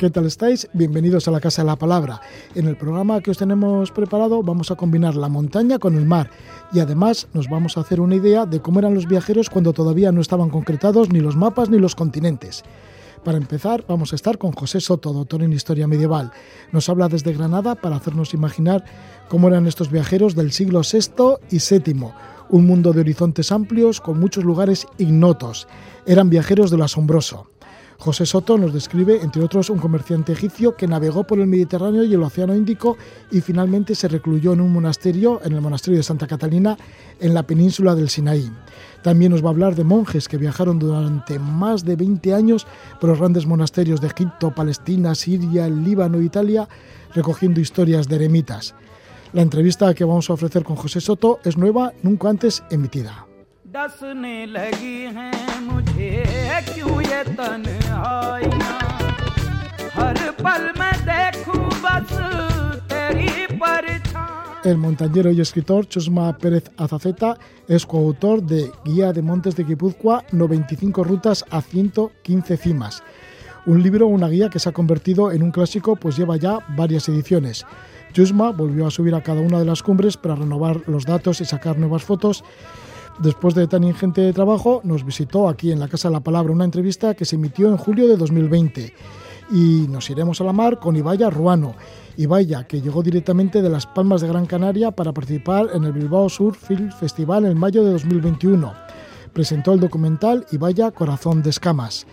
¿Qué tal estáis? Bienvenidos a la Casa de la Palabra. En el programa que os tenemos preparado vamos a combinar la montaña con el mar y además nos vamos a hacer una idea de cómo eran los viajeros cuando todavía no estaban concretados ni los mapas ni los continentes. Para empezar, vamos a estar con José Soto, doctor en Historia Medieval. Nos habla desde Granada para hacernos imaginar cómo eran estos viajeros del siglo VI y VII, un mundo de horizontes amplios con muchos lugares ignotos. Eran viajeros de lo asombroso. José Soto nos describe, entre otros, un comerciante egipcio que navegó por el Mediterráneo y el Océano Índico y finalmente se recluyó en un monasterio, en el monasterio de Santa Catalina, en la península del Sinaí. También nos va a hablar de monjes que viajaron durante más de 20 años por los grandes monasterios de Egipto, Palestina, Siria, Líbano e Italia, recogiendo historias de eremitas. La entrevista que vamos a ofrecer con José Soto es nueva, nunca antes emitida. El montañero y escritor Chusma Pérez Azaceta es coautor de Guía de Montes de Guipúzcoa, 95 rutas a 115 cimas. Un libro, una guía que se ha convertido en un clásico, pues lleva ya varias ediciones. Chusma volvió a subir a cada una de las cumbres para renovar los datos y sacar nuevas fotos Después de tan ingente trabajo, nos visitó aquí en la Casa de la Palabra una entrevista que se emitió en julio de 2020 y nos iremos a la mar con Ibaya Ruano. Ibaya, que llegó directamente de Las Palmas de Gran Canaria para participar en el Bilbao Sur Film Festival en mayo de 2021. Presentó el documental Ibaya Corazón de Escamas.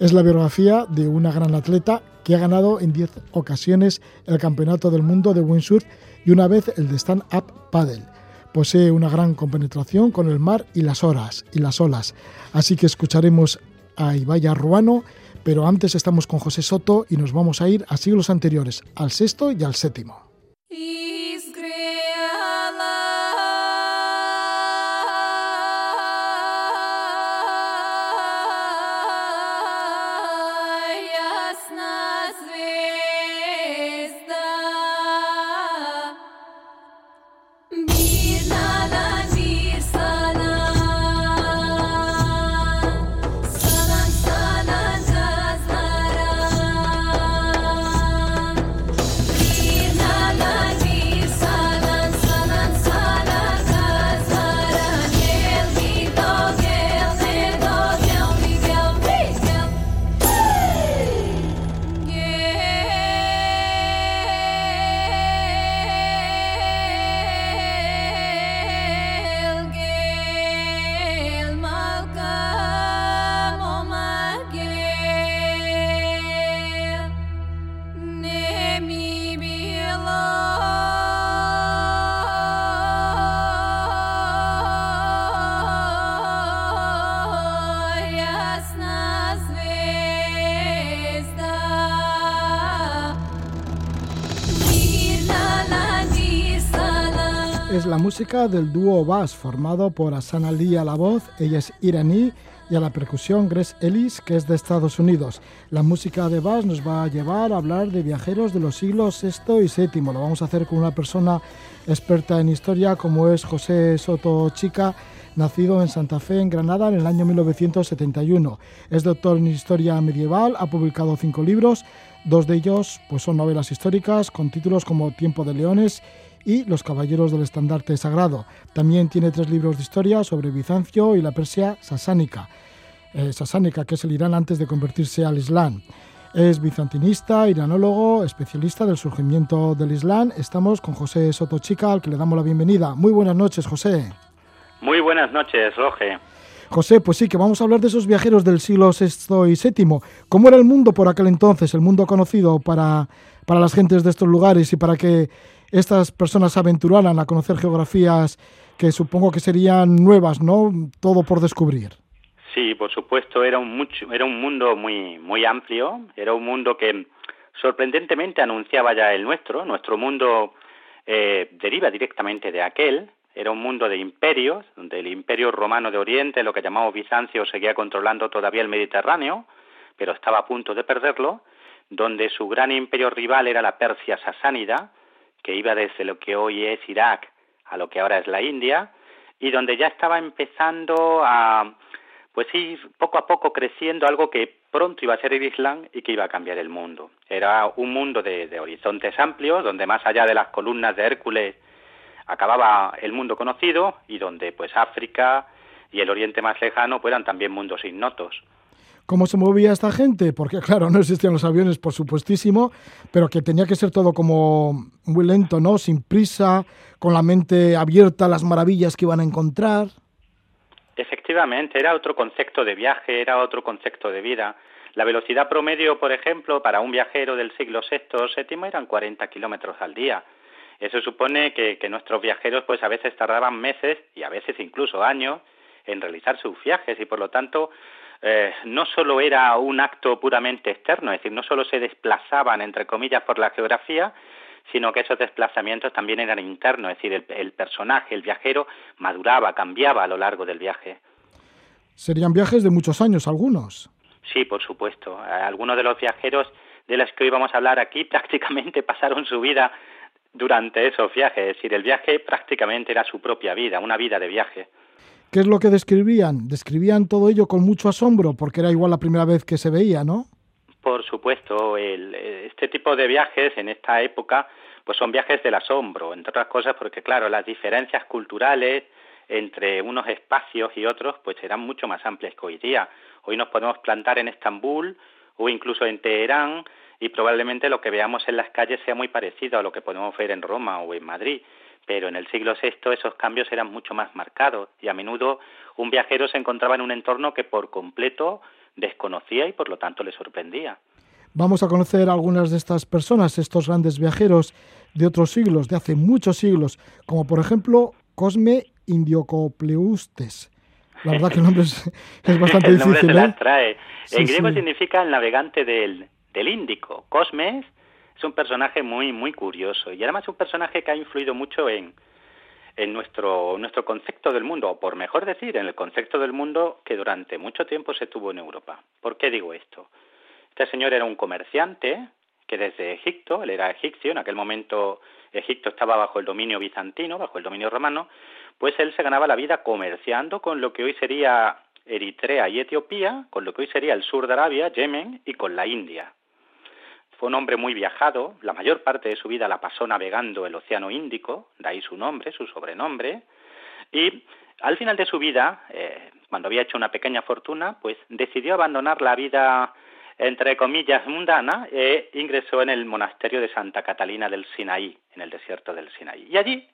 Es la biografía de una gran atleta que ha ganado en 10 ocasiones el Campeonato del Mundo de Windsurf y una vez el de Stand Up Paddle. Posee una gran compenetración con el mar y las horas y las olas. Así que escucharemos a Ibaya Ruano, pero antes estamos con José Soto y nos vamos a ir a siglos anteriores, al sexto y al séptimo. Música del dúo Bass formado por Asana Lee a la voz, ella es iraní, y a la percusión Grace Ellis, que es de Estados Unidos. La música de Bass nos va a llevar a hablar de viajeros de los siglos VI y VII. Lo vamos a hacer con una persona experta en historia como es José Soto Chica, nacido en Santa Fe, en Granada, en el año 1971. Es doctor en historia medieval, ha publicado cinco libros, dos de ellos pues, son novelas históricas con títulos como Tiempo de Leones y Los Caballeros del Estandarte Sagrado. También tiene tres libros de historia sobre Bizancio y la Persia sasánica, eh, sasánica que es el Irán antes de convertirse al Islam. Es bizantinista, iranólogo, especialista del surgimiento del Islam. Estamos con José Sotochica, al que le damos la bienvenida. Muy buenas noches, José. Muy buenas noches, Roge. José, pues sí, que vamos a hablar de esos viajeros del siglo VI y VII. ¿Cómo era el mundo por aquel entonces, el mundo conocido para, para las gentes de estos lugares y para que estas personas se aventuraran a conocer geografías que supongo que serían nuevas, ¿no? Todo por descubrir. Sí, por supuesto, era un, mucho, era un mundo muy, muy amplio, era un mundo que sorprendentemente anunciaba ya el nuestro, nuestro mundo eh, deriva directamente de aquel, era un mundo de imperios, donde el imperio romano de Oriente, lo que llamamos Bizancio, seguía controlando todavía el Mediterráneo, pero estaba a punto de perderlo, donde su gran imperio rival era la Persia sasánida, que iba desde lo que hoy es Irak a lo que ahora es la India, y donde ya estaba empezando a pues sí, poco a poco creciendo algo que pronto iba a ser el Islam y que iba a cambiar el mundo. Era un mundo de, horizontes amplios, donde más allá de las columnas de Hércules acababa el mundo conocido y donde pues África y el Oriente más lejano pues, eran también mundos ignotos. ¿Cómo se movía esta gente? Porque claro, no existían los aviones, por supuestísimo, pero que tenía que ser todo como muy lento, ¿no? Sin prisa, con la mente abierta a las maravillas que iban a encontrar. Efectivamente, era otro concepto de viaje, era otro concepto de vida. La velocidad promedio, por ejemplo, para un viajero del siglo VI o VII eran 40 kilómetros al día. Eso supone que, nuestros viajeros, pues a veces tardaban meses y a veces incluso años en realizar sus viajes y por lo tanto eh, no solo era un acto puramente externo, es decir, no solo se desplazaban entre comillas por la geografía, sino que esos desplazamientos también eran internos, es decir, el, personaje, el viajero, maduraba, cambiaba a lo largo del viaje. Serían viajes de muchos años, algunos. Sí, por supuesto. Algunos de los viajeros de los que hoy vamos a hablar aquí prácticamente pasaron su vida durante esos viajes, es decir, el viaje prácticamente era su propia vida, una vida de viaje. ¿Qué es lo que describían? Describían todo ello con mucho asombro, porque era igual la primera vez que se veía, ¿no? Por supuesto, este tipo de viajes en esta época pues son viajes del asombro, entre otras cosas porque claro, las diferencias culturales entre unos espacios y otros pues eran mucho más amplias que hoy día. Hoy nos podemos plantar en Estambul o incluso en Teherán y probablemente lo que veamos en las calles sea muy parecido a lo que podemos ver en Roma o en Madrid, pero en el siglo VI esos cambios eran mucho más marcados y a menudo un viajero se encontraba en un entorno que por completo desconocía y por lo tanto le sorprendía. Vamos a conocer algunas de estas personas, estos grandes viajeros de otros siglos, de hace muchos siglos, como por ejemplo Cosme Indiocopleustes. La verdad que el nombre es, bastante el nombre difícil. Se ¿eh? trae. en griego significa el navegante del, del Índico. Cosme es un personaje muy, muy curioso y además es un personaje que ha influido mucho en, en nuestro, nuestro concepto del mundo, o por mejor decir, en el concepto del mundo que durante mucho tiempo se tuvo en Europa. ¿Por qué digo esto? Este señor era un comerciante que desde Egipto, él era egipcio, en aquel momento Egipto estaba bajo el dominio bizantino, bajo el dominio romano, pues él se ganaba la vida comerciando con lo que hoy sería Eritrea y Etiopía, con lo que hoy sería el sur de Arabia, Yemen y con la India. Fue un hombre muy viajado, la mayor parte de su vida la pasó navegando el Océano Índico, de ahí su nombre, su sobrenombre, y al final de su vida, eh, cuando había hecho una pequeña fortuna, pues decidió abandonar la vida entre comillas mundana e ingresó en el monasterio de Santa Catalina del Sinaí, en el desierto del Sinaí. Y allí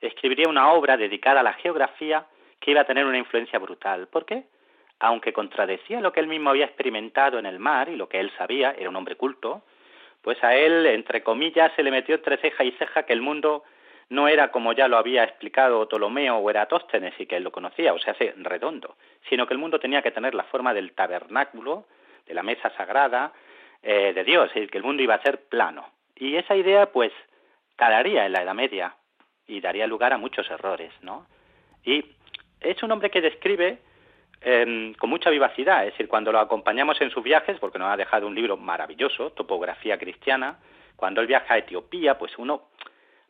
escribiría una obra dedicada a la geografía que iba a tener una influencia brutal. ¿Por qué? Aunque contradecía lo que él mismo había experimentado en el mar y lo que él sabía, era un hombre culto, pues a él, entre comillas, se le metió entre ceja y ceja que el mundo no era como ya lo había explicado Ptolomeo o Eratóstenes y que él lo conocía, o sea, hace redondo, sino que el mundo tenía que tener la forma del tabernáculo, de la mesa sagrada eh, de Dios, y que el mundo iba a ser plano. Y esa idea, pues, calaría en la Edad Media y daría lugar a muchos errores, ¿no? Y es un hombre que describe Con mucha vivacidad, es decir, cuando lo acompañamos en sus viajes, porque nos ha dejado un libro maravilloso, Topografía Cristiana, cuando él viaja a Etiopía, pues uno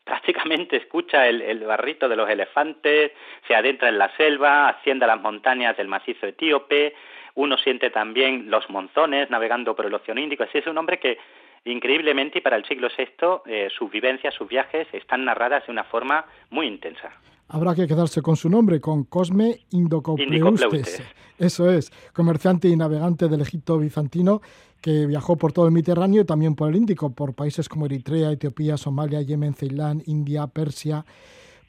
prácticamente escucha el, barrito de los elefantes, se adentra en la selva, asciende a las montañas del macizo etíope, uno siente también los monzones navegando por el Océano Índico, así es un hombre que increíblemente y para el siglo VI eh, sus vivencias, sus viajes están narradas de una forma muy intensa. Habrá que quedarse con su nombre, con Cosme Indocopleustes. Eso es, comerciante y navegante del Egipto bizantino que viajó por todo el Mediterráneo y también por el Índico, por países como Eritrea, Etiopía, Somalia, Yemen, Ceilán, India, Persia.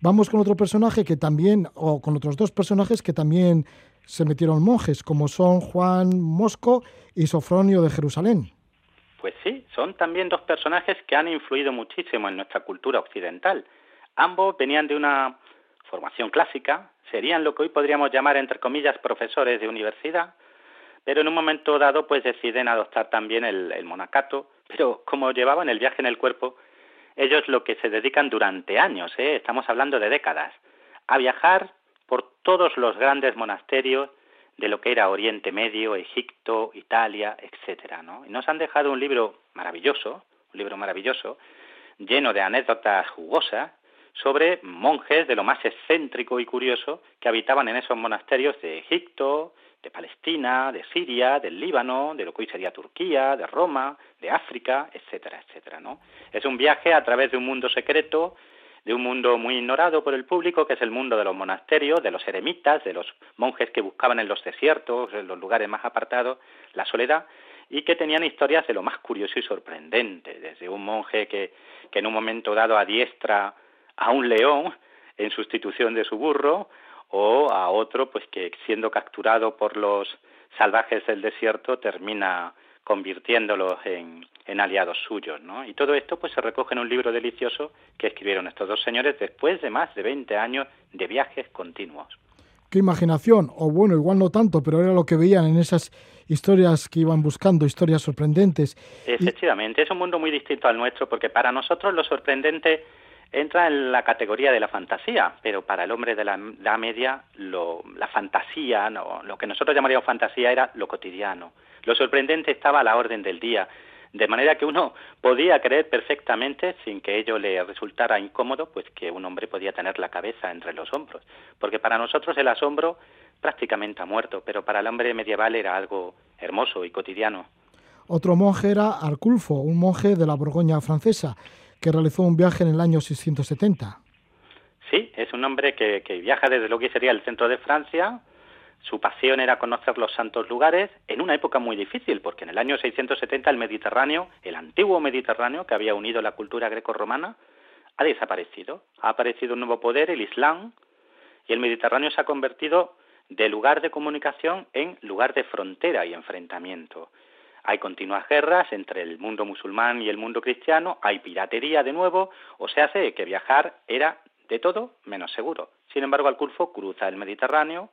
Vamos con otro personaje que también, o con otros dos personajes que también se metieron monjes, como son Juan Mosco y Sofronio de Jerusalén. Pues sí, son también dos personajes que han influido muchísimo en nuestra cultura occidental. Ambos venían de una formación clásica, serían lo que hoy podríamos llamar, entre comillas, profesores de universidad, pero en un momento dado pues deciden adoptar también el, monacato, pero como llevaban el viaje en el cuerpo, ellos lo que se dedican durante años, ¿eh? estamos hablando de décadas, a viajar por todos los grandes monasterios de lo que era Oriente Medio, Egipto, Italia, etcétera, ¿no? Y nos han dejado un libro maravilloso, un libro maravilloso, lleno de anécdotas jugosas, sobre monjes de lo más excéntrico y curioso que habitaban en esos monasterios de Egipto, de Palestina, de Siria, del Líbano, de lo que hoy sería Turquía, de Roma, de África, etcétera, etcétera, ¿no? Es un viaje a través de un mundo secreto, de un mundo muy ignorado por el público, que es el mundo de los monasterios, de los eremitas, de los monjes que buscaban en los desiertos, en los lugares más apartados, la soledad, y que tenían historias de lo más curioso y sorprendente, desde un monje que, que en un momento dado adiestra a un león en sustitución de su burro, o a otro pues que siendo capturado por los salvajes del desierto termina convirtiéndolos en, en aliados suyos, ¿no? Y todo esto pues se recoge en un libro delicioso que escribieron estos dos señores después de más de 20 años de viajes continuos. Qué imaginación, o bueno, igual no tanto, pero era lo que veían en esas historias que iban buscando, historias sorprendentes. Efectivamente, es un mundo muy distinto al nuestro, porque para nosotros lo sorprendente entra en la categoría de la fantasía, pero para el hombre de la Edad Media lo, la fantasía, no, lo que nosotros llamaríamos fantasía era lo cotidiano. Lo sorprendente estaba a la orden del día, de manera que uno podía creer perfectamente, sin que ello le resultara incómodo, pues que un hombre podía tener la cabeza entre los hombros, porque para nosotros el asombro prácticamente ha muerto, pero para el hombre medieval era algo hermoso y cotidiano. Otro monje era Arculfo, un monje de la Borgoña francesa, que realizó un viaje en el año 670. Sí, es un hombre que, que viaja desde lo que sería el centro de Francia. Su pasión era conocer los santos lugares en una época muy difícil, porque en el año 670 el Mediterráneo, el antiguo Mediterráneo que había unido la cultura greco-romana, ha desaparecido. Ha aparecido un nuevo poder, el Islam, y el Mediterráneo se ha convertido de lugar de comunicación en lugar de frontera y enfrentamiento. Hay continuas guerras entre el mundo musulmán y el mundo cristiano, hay piratería de nuevo, o se hace que viajar era de todo menos seguro. Sin embargo, Alculfo cruza el Mediterráneo,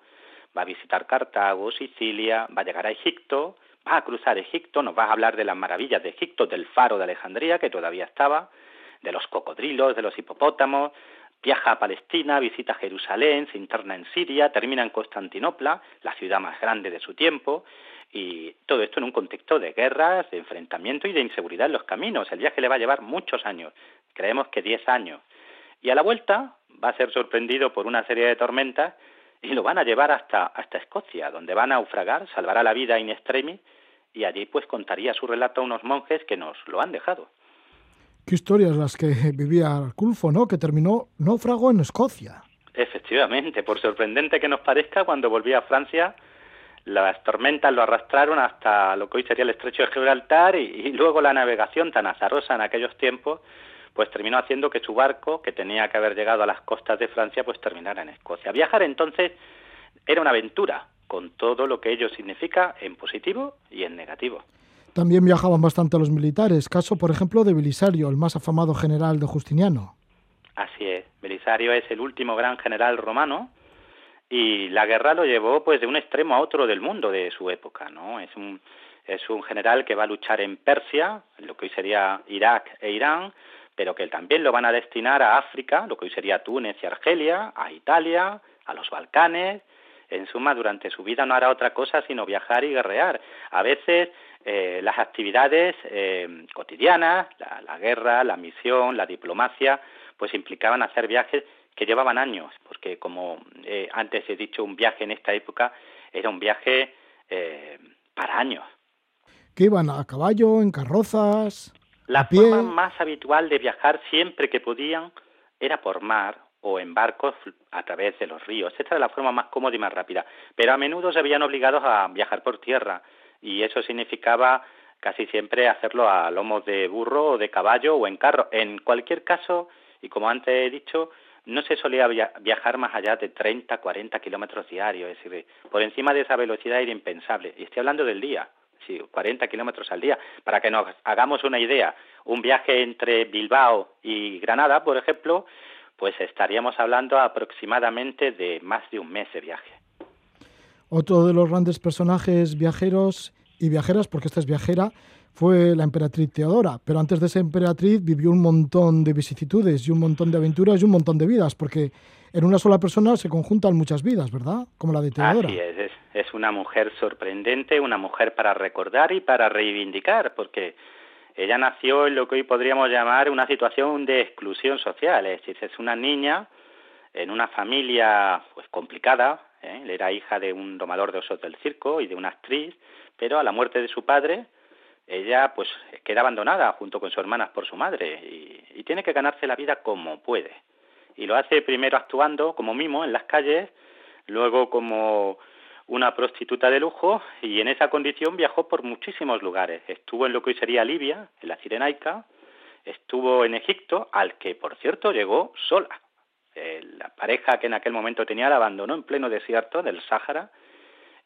va a visitar Cartago, Sicilia, va a llegar a Egipto, va a cruzar Egipto, nos va a hablar de las maravillas de Egipto, del faro de Alejandría, que todavía estaba, de los cocodrilos, de los hipopótamos, viaja a Palestina, visita Jerusalén, se interna en Siria, termina en Constantinopla, la ciudad más grande de su tiempo, y todo esto en un contexto de guerras, de enfrentamiento y de inseguridad en los caminos. El viaje le va a llevar muchos años, creemos que 10 años. Y a la vuelta va a ser sorprendido por una serie de tormentas y lo van a llevar hasta, hasta Escocia, donde va a naufragar, salvará la vida in extremis y allí pues contaría su relato a unos monjes que nos lo han dejado. Qué historias las que vivía Culfo, ¿no? Que terminó náufrago en Escocia. Efectivamente, por sorprendente que nos parezca, cuando volvía a Francia las tormentas lo arrastraron hasta lo que hoy sería el estrecho de Gibraltar y, luego la navegación tan azarosa en aquellos tiempos pues terminó haciendo que su barco, que tenía que haber llegado a las costas de Francia, pues terminara en Escocia. Viajar entonces era una aventura, con todo lo que ello significa en positivo y en negativo. También viajaban bastante los militares, caso por ejemplo de Belisario, el más afamado general de Justiniano. Así es, Belisario es el último gran general romano, y la guerra lo llevó pues de un extremo a otro del mundo de su época, ¿no? Es un es un general que va a luchar en Persia, lo que hoy sería Irak e Irán, pero que también lo van a destinar a África, lo que hoy sería Túnez y Argelia, a Italia, a los Balcanes. En suma, durante su vida no hará otra cosa sino viajar y guerrear. A veces eh, las actividades eh, cotidianas, la, la guerra, la misión, la diplomacia, pues implicaban hacer viajes que llevaban años, porque como eh, antes he dicho, un viaje en esta época era un viaje eh, para años. ¿Que iban a caballo, en carrozas? La forma más habitual de viajar siempre que podían era por mar o en barcos a través de los ríos. Esta era la forma más cómoda y más rápida. Pero a menudo se veían obligados a viajar por tierra y eso significaba casi siempre hacerlo a lomos de burro o de caballo o en carro. En cualquier caso, y como antes he dicho, no se solía viajar más allá de 30, 40 kilómetros diarios, es decir, por encima de esa velocidad era impensable. Y estoy hablando del día, sí, 40 kilómetros al día. Para que nos hagamos una idea, un viaje entre Bilbao y Granada, por ejemplo, pues estaríamos hablando aproximadamente de más de un mes de viaje. Otro de los grandes personajes viajeros y viajeras, porque esta es viajera, fue la emperatriz Teodora, pero antes de ser emperatriz vivió un montón de vicisitudes y un montón de aventuras y un montón de vidas, porque en una sola persona se conjuntan muchas vidas, ¿verdad? Como la de Teodora. Así es, una mujer sorprendente, una mujer para recordar y para reivindicar, porque ella nació en lo que hoy podríamos llamar una situación de exclusión social, es decir, es una niña en una familia pues complicada, ¿eh? era hija de un domador de osos del circo y de una actriz, pero a la muerte de su padre, ella pues queda abandonada junto con sus hermanas por su madre y, y tiene que ganarse la vida como puede. Y lo hace primero actuando como mimo en las calles, luego como una prostituta de lujo y en esa condición viajó por muchísimos lugares. Estuvo en lo que hoy sería Libia, en la Cirenaica, estuvo en Egipto, al que por cierto llegó sola. Eh, la pareja que en aquel momento tenía la abandonó en pleno desierto del Sáhara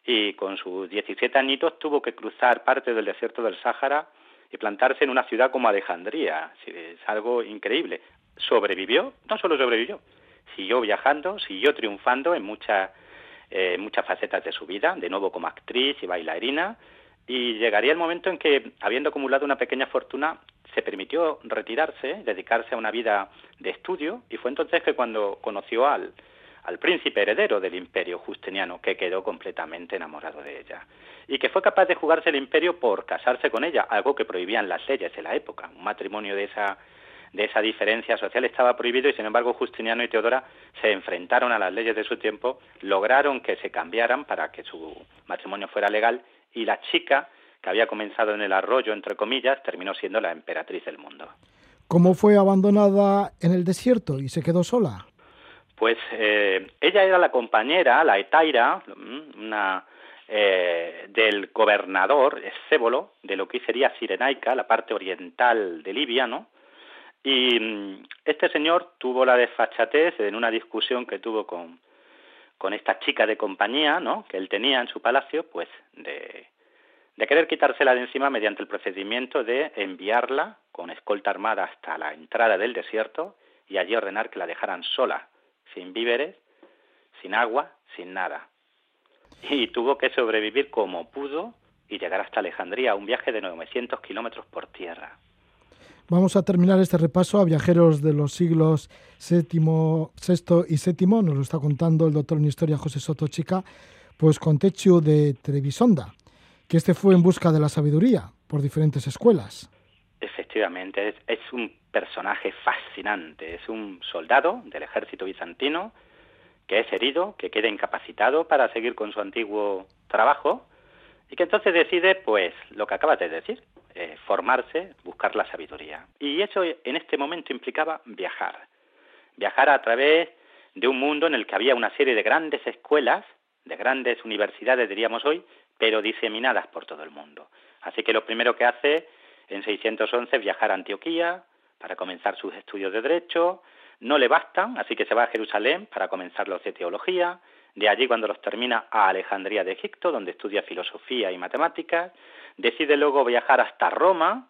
y con sus 17 añitos tuvo que cruzar parte del desierto del Sáhara y plantarse en una ciudad como Alejandría. Es algo increíble. Sobrevivió, no solo sobrevivió, siguió viajando, siguió triunfando en muchas eh, muchas facetas de su vida, de nuevo como actriz y bailarina, y llegaría el momento en que, habiendo acumulado una pequeña fortuna, se permitió retirarse, dedicarse a una vida de estudio, y fue entonces que cuando conoció al, al príncipe heredero del imperio justiniano, que quedó completamente enamorado de ella, y que fue capaz de jugarse el imperio por casarse con ella, algo que prohibían las leyes de la época. Un matrimonio de esa de esa diferencia social estaba prohibido y sin embargo Justiniano y Teodora se enfrentaron a las leyes de su tiempo, lograron que se cambiaran para que su matrimonio fuera legal y la chica que había comenzado en el arroyo, entre comillas, terminó siendo la emperatriz del mundo. ¿Cómo fue abandonada en el desierto y se quedó sola? Pues eh, ella era la compañera, la etaira, mm, una, eh, del gobernador Escébolo, de lo que sería Sirenaica, la parte oriental de Libia, ¿no? Y mm, este señor tuvo la desfachatez en una discusión que tuvo con, con esta chica de compañía, ¿no? Que él tenía en su palacio, pues de, de querer quitársela de encima mediante el procedimiento de enviarla con escolta armada hasta la entrada del desierto y allí ordenar que la dejaran sola, sin víveres, sin agua, sin nada. Y tuvo que sobrevivir como pudo y llegar hasta Alejandría, un viaje de 900 kilómetros por tierra. Vamos a terminar este repaso a viajeros de los siglos VII, VI y VII. Nos lo está contando el doctor en historia José Soto Chica, pues con Techo de Trevisonda, que este fue en busca de la sabiduría por diferentes escuelas. Efectivamente, es, un personaje fascinante. Es un soldado del ejército bizantino que es herido, que queda incapacitado para seguir con su antiguo trabajo y que entonces decide, pues, lo que acabas de decir, eh, formarse, buscar la sabiduría. Y eso en este momento implicaba viajar. Viajar a través de un mundo en el que había una serie de grandes escuelas, de grandes universidades, diríamos hoy, pero diseminadas por todo el mundo. Así que lo primero que hace en 611 es viajar a Antioquía para comenzar sus estudios de derecho. No le bastan, así que se va a Jerusalén para comenzar los de teología. De allí, cuando los termina, a Alejandría de Egipto, donde estudia filosofía y matemáticas. Decide luego viajar hasta Roma,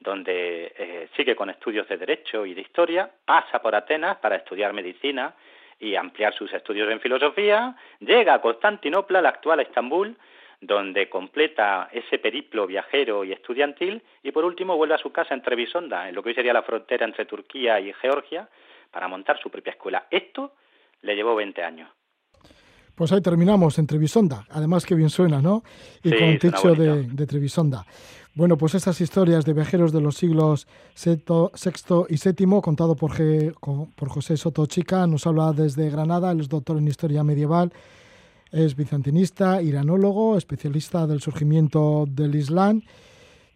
donde eh, sigue con estudios de Derecho y de Historia, pasa por Atenas para estudiar medicina y ampliar sus estudios en filosofía, llega a Constantinopla, la actual Estambul, donde completa ese periplo viajero y estudiantil y por último vuelve a su casa en Trebisonda, en lo que hoy sería la frontera entre Turquía y Georgia, para montar su propia escuela. Esto le llevó 20 años. Pues ahí terminamos en Trevisonda, además que bien suena, ¿no? Y con techo de, de, Trevisonda. Bueno, pues estas historias de viajeros de los siglos VI y VII, contado por, por José Soto Chica, nos habla desde Granada, él es doctor en Historia Medieval, es bizantinista, iranólogo, especialista del surgimiento del Islam,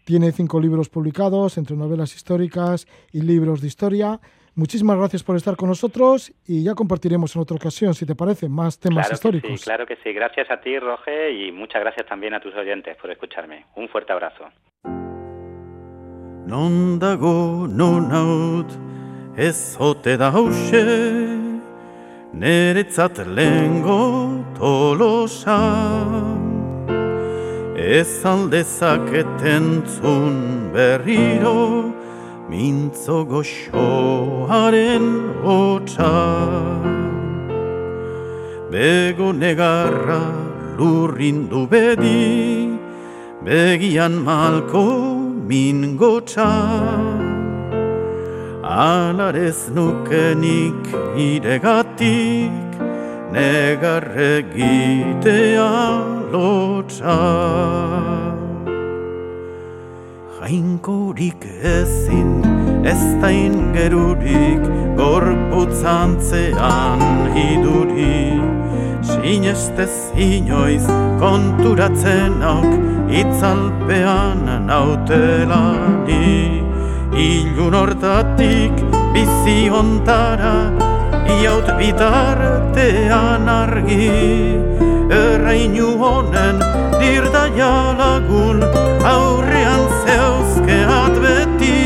tiene cinco libros publicados, entre novelas históricas y libros de historia, Muchísimas gracias por estar con nosotros y ya compartiremos en otra ocasión, si te parece, más temas claro históricos. Que sí, claro que sí. Gracias a ti, Roge, y muchas gracias también a tus oyentes por escucharme. Un fuerte abrazo. Non dago non haut ez ote da hause Neretzat lengo tolosa Ez aldezaketen zun berriro mintzo goxoaren hotza? Bego negarra lurrindu bedi Begian malko min gotza Alarez nukenik iregatik Negarregitea lotza jainkorik ezin ez da ingerurik gorputzantzean iduri. Sinestez inoiz konturatzen auk Itzalpean nautelani Ilun hortatik bizi ontara Iaut bitartean argi. Errainu honen dirdaia lagun Aurrean zeuzkeat beti.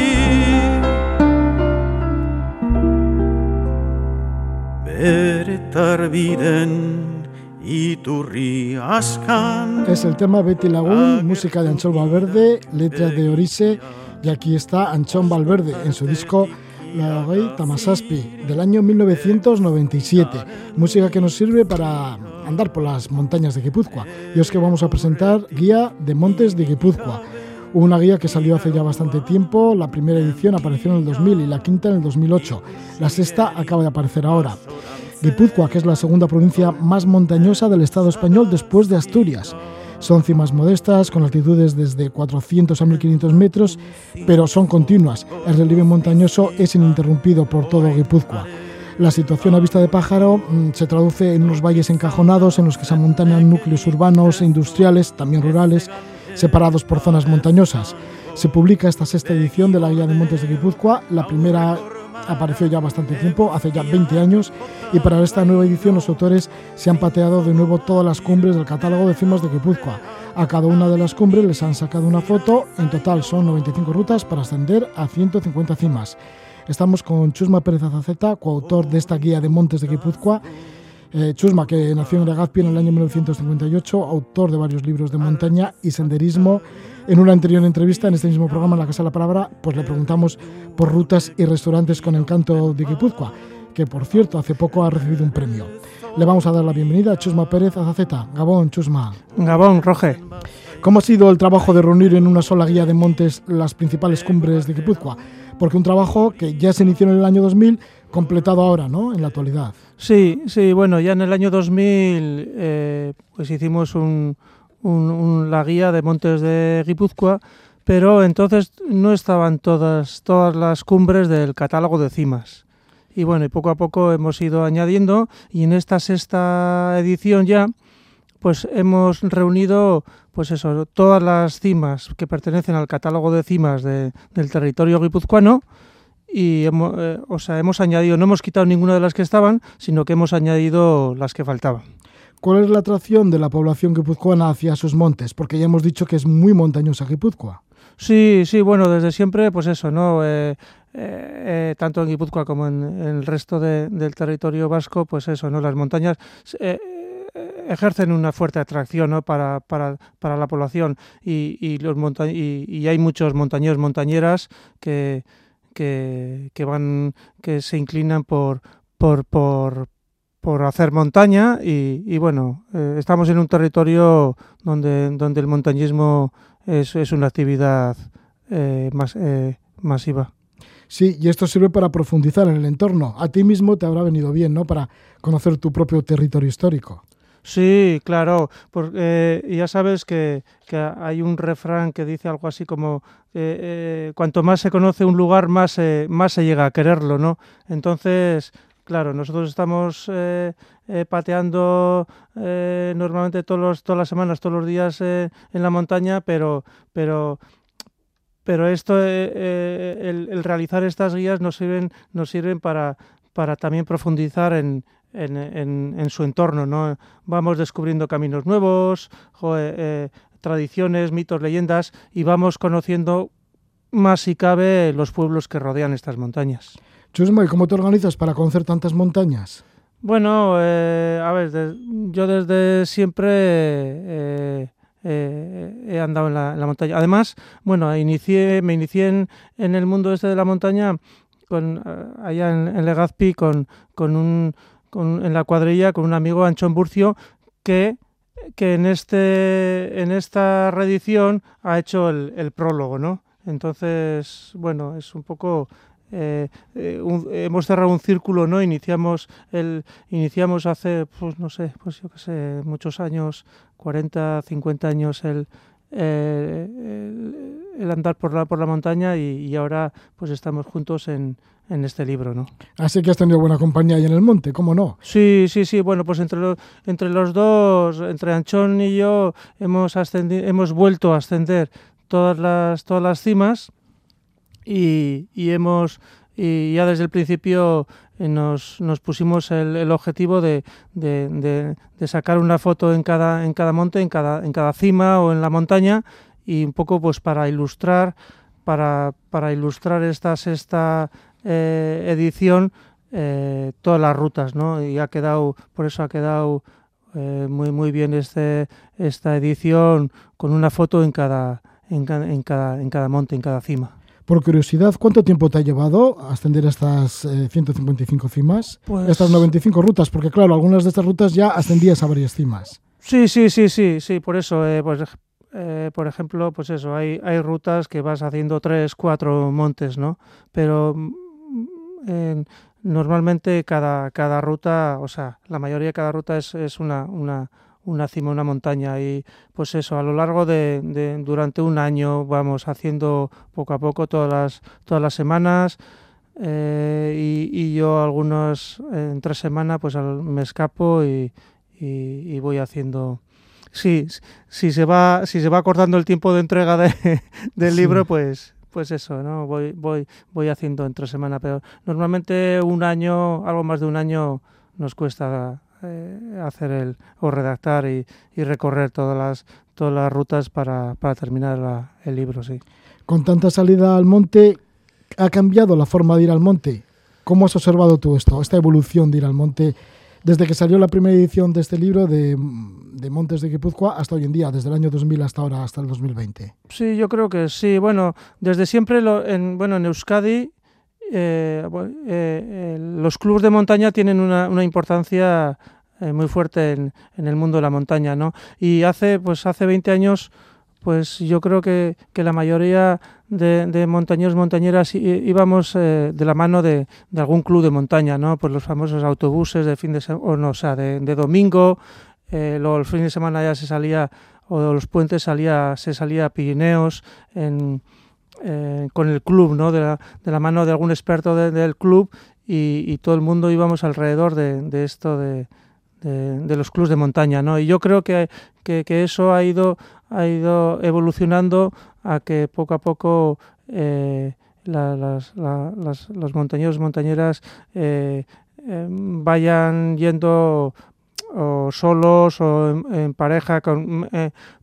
Iturri askan. Es el tema Betty Lagoon, música de Anchón Valverde, letra de Orise, y aquí está Anchón Valverde en su disco La Rey Tamasaspi del año 1997, música que nos sirve para andar por las montañas de Guipúzcoa. Y es que vamos a presentar Guía de Montes de Guipúzcoa. Una guía que salió hace ya bastante tiempo, la primera edición apareció en el 2000 y la quinta en el 2008. La sexta acaba de aparecer ahora. Guipúzcoa, que es la segunda provincia más montañosa del Estado español después de Asturias. Son cimas modestas, con altitudes desde 400 a 1500 metros, pero son continuas. El relieve montañoso es ininterrumpido por todo Guipúzcoa. La situación a vista de pájaro mm, se traduce en unos valles encajonados en los que se amontanan núcleos urbanos e industriales, también rurales, separados por zonas montañosas. Se publica esta sexta edición de la Guía de Montes de Guipúzcoa, la primera apareció ya bastante tiempo, hace ya 20 años, y para esta nueva edición los autores se han pateado de nuevo todas las cumbres del catálogo de cimas de Guipúzcoa. A cada una de las cumbres les han sacado una foto, en total son 95 rutas para ascender a 150 cimas. Estamos con Chusma Pérez Azaceta, coautor de esta guía de montes de Guipúzcoa. Eh, Chusma, que nació en Legazpi en el año 1958, autor de varios libros de montaña y senderismo en una anterior entrevista en este mismo programa, en la Casa de la Palabra, pues le preguntamos por rutas y restaurantes con el canto de Guipúzcoa, que por cierto hace poco ha recibido un premio. Le vamos a dar la bienvenida a Chusma Pérez Azaceta. Gabón, Chusma. Gabón, Roge. ¿Cómo ha sido el trabajo de reunir en una sola guía de montes las principales cumbres de Guipúzcoa? Porque un trabajo que ya se inició en el año 2000, completado ahora, ¿no? En la actualidad. Sí, sí, bueno, ya en el año 2000 eh, pues hicimos un, la guía de montes de Guipúzcoa, pero entonces no estaban todas, todas las cumbres del catálogo de cimas. Y bueno, poco a poco hemos ido añadiendo y en esta sexta edición ya, pues hemos reunido pues eso, todas las cimas que pertenecen al catálogo de cimas del territorio guipuzcoano y eh, o sea, hemos añadido, no hemos quitado ninguna de las que estaban, sino que hemos añadido las que faltaban. ¿Cuál es la atracción de la población guipuzcoana hacia sus montes? Porque ya hemos dicho que es muy montañosa Guipúzcoa. Sí, sí, bueno, desde siempre, pues eso, ¿no? Eh, eh, eh, tanto en Guipúzcoa como en, el resto del territorio vasco, pues eso, ¿no? Las montañas ejercen una fuerte atracción ¿no? para, para, para la población y, y los y, y, hay muchos montañeros, montañeras que, que, que, van, que se inclinan por, por, por, por hacer montaña y, bueno, eh, estamos en un territorio donde, donde el montañismo es, es una actividad eh, más, eh, masiva. Sí, y esto sirve para profundizar en el entorno. A ti mismo te habrá venido bien, ¿no? Para conocer tu propio territorio histórico. Sí, claro, porque ya sabes que, que, hay un refrán que dice algo así como cuanto más se conoce un lugar, más, más se llega a quererlo, ¿no? Entonces, Claro, nosotros estamos eh, eh, pateando eh, normalmente todos todas las semanas, todos los días en la montaña, pero, pero, pero esto, el, realizar estas guías nos sirven, nos sirven para, para también profundizar en, en, su entorno. ¿no? Vamos descubriendo caminos nuevos, tradiciones, mitos, leyendas y vamos conociendo más si cabe los pueblos que rodean estas montañas. Chusma, ¿y cómo te organizas para conocer tantas montañas? Bueno, eh, a ver, yo desde siempre eh, eh, he andado en la, montaña. Además, bueno, inicié, me inicié en, el mundo este de la montaña con, allá en, Legazpi con, con un, con, en la cuadrilla con un amigo, Anchón Burcio, que que en este en esta reedición ha hecho el, el prólogo, ¿no? Entonces, bueno, es un poco eh, eh, hemos cerrado un círculo, ¿no? Iniciamos el iniciamos hace pues no sé, pues yo qué sé, muchos años, 40, 50 años el el, andar por la, por la montaña y, ahora pues estamos juntos en, en este libro, ¿no? Así que has tenido buena compañía ahí en el monte, ¿cómo no? Sí, sí, sí. Bueno, pues entre, entre los dos, entre Anchón y yo, hemos, ascendido, hemos vuelto a ascender todas las, todas las cimas y, y hemos y ya desde el principio eh, nos, nos pusimos el, el objetivo de, de, sacar una foto en cada, en cada monte, en cada, en cada cima o en la montaña y un poco pues para ilustrar para, para ilustrar esta sexta eh, edición eh, todas las rutas, ¿no? Y ha quedado, por eso ha quedado eh, muy muy bien este, esta edición con una foto en cada, en, en, cada, en cada monte, en cada cima. Por curiosidad, ¿cuánto tiempo te ha llevado ascender estas eh, 155 cimas? Pues... Estas 95 rutas, porque claro, algunas de estas rutas ya ascendías a varias cimas. Sí, sí, sí, sí, sí, por eso, eh, pues, eh, por ejemplo, pues eso, hay, hay rutas que vas haciendo tres, cuatro montes, ¿no? Pero eh, normalmente cada, cada ruta, o sea, la mayoría de cada ruta es, es una, una, una cima, una montaña y pues eso, a lo largo de, de, durante un año vamos haciendo poco a poco todas las, todas las semanas eh, y, y, yo algunos en tres semanas pues me escapo y, y, y voy haciendo sí, si se va si se va cortando el tiempo de entrega de, del sí. libro pues pues eso, ¿no? Voy, voy, voy haciendo entre semana, pero normalmente un año, algo más de un año nos cuesta eh, hacer el o redactar y, y, recorrer todas las todas las rutas para, para terminar la, el libro, sí. Con tanta salida al monte, ¿ha cambiado la forma de ir al monte? ¿Cómo has observado tú esto, esta evolución de ir al monte desde que salió la primera edición de este libro de, de, Montes de Guipúzcoa hasta hoy en día, desde el año 2000 hasta ahora, hasta el 2020? Sí, yo creo que sí. Bueno, desde siempre, lo, en, bueno, en Euskadi, eh, eh, los clubes de montaña tienen una, una importancia eh, muy fuerte en, en, el mundo de la montaña, ¿no? Y hace, pues hace 20 años, pues yo creo que, que la mayoría de, de, montañeros, montañeras íbamos eh, de la mano de, de, algún club de montaña, ¿no? Pues los famosos autobuses de fin de semana, no, o sea, de, de domingo, eh, luego el fin de semana ya se salía, o los puentes salía, se salía a Pirineos en, eh, con el club, ¿no? De la, de la mano de algún experto de, del club y, y, todo el mundo íbamos alrededor de, esto de, los clubes de montaña, ¿no? Y yo creo que, que, eso ha ido, ha ido evolucionando a que poco a poco eh, la, las, la, las, los montañeros montañeras eh, eh, vayan yendo o solos o en, pareja con,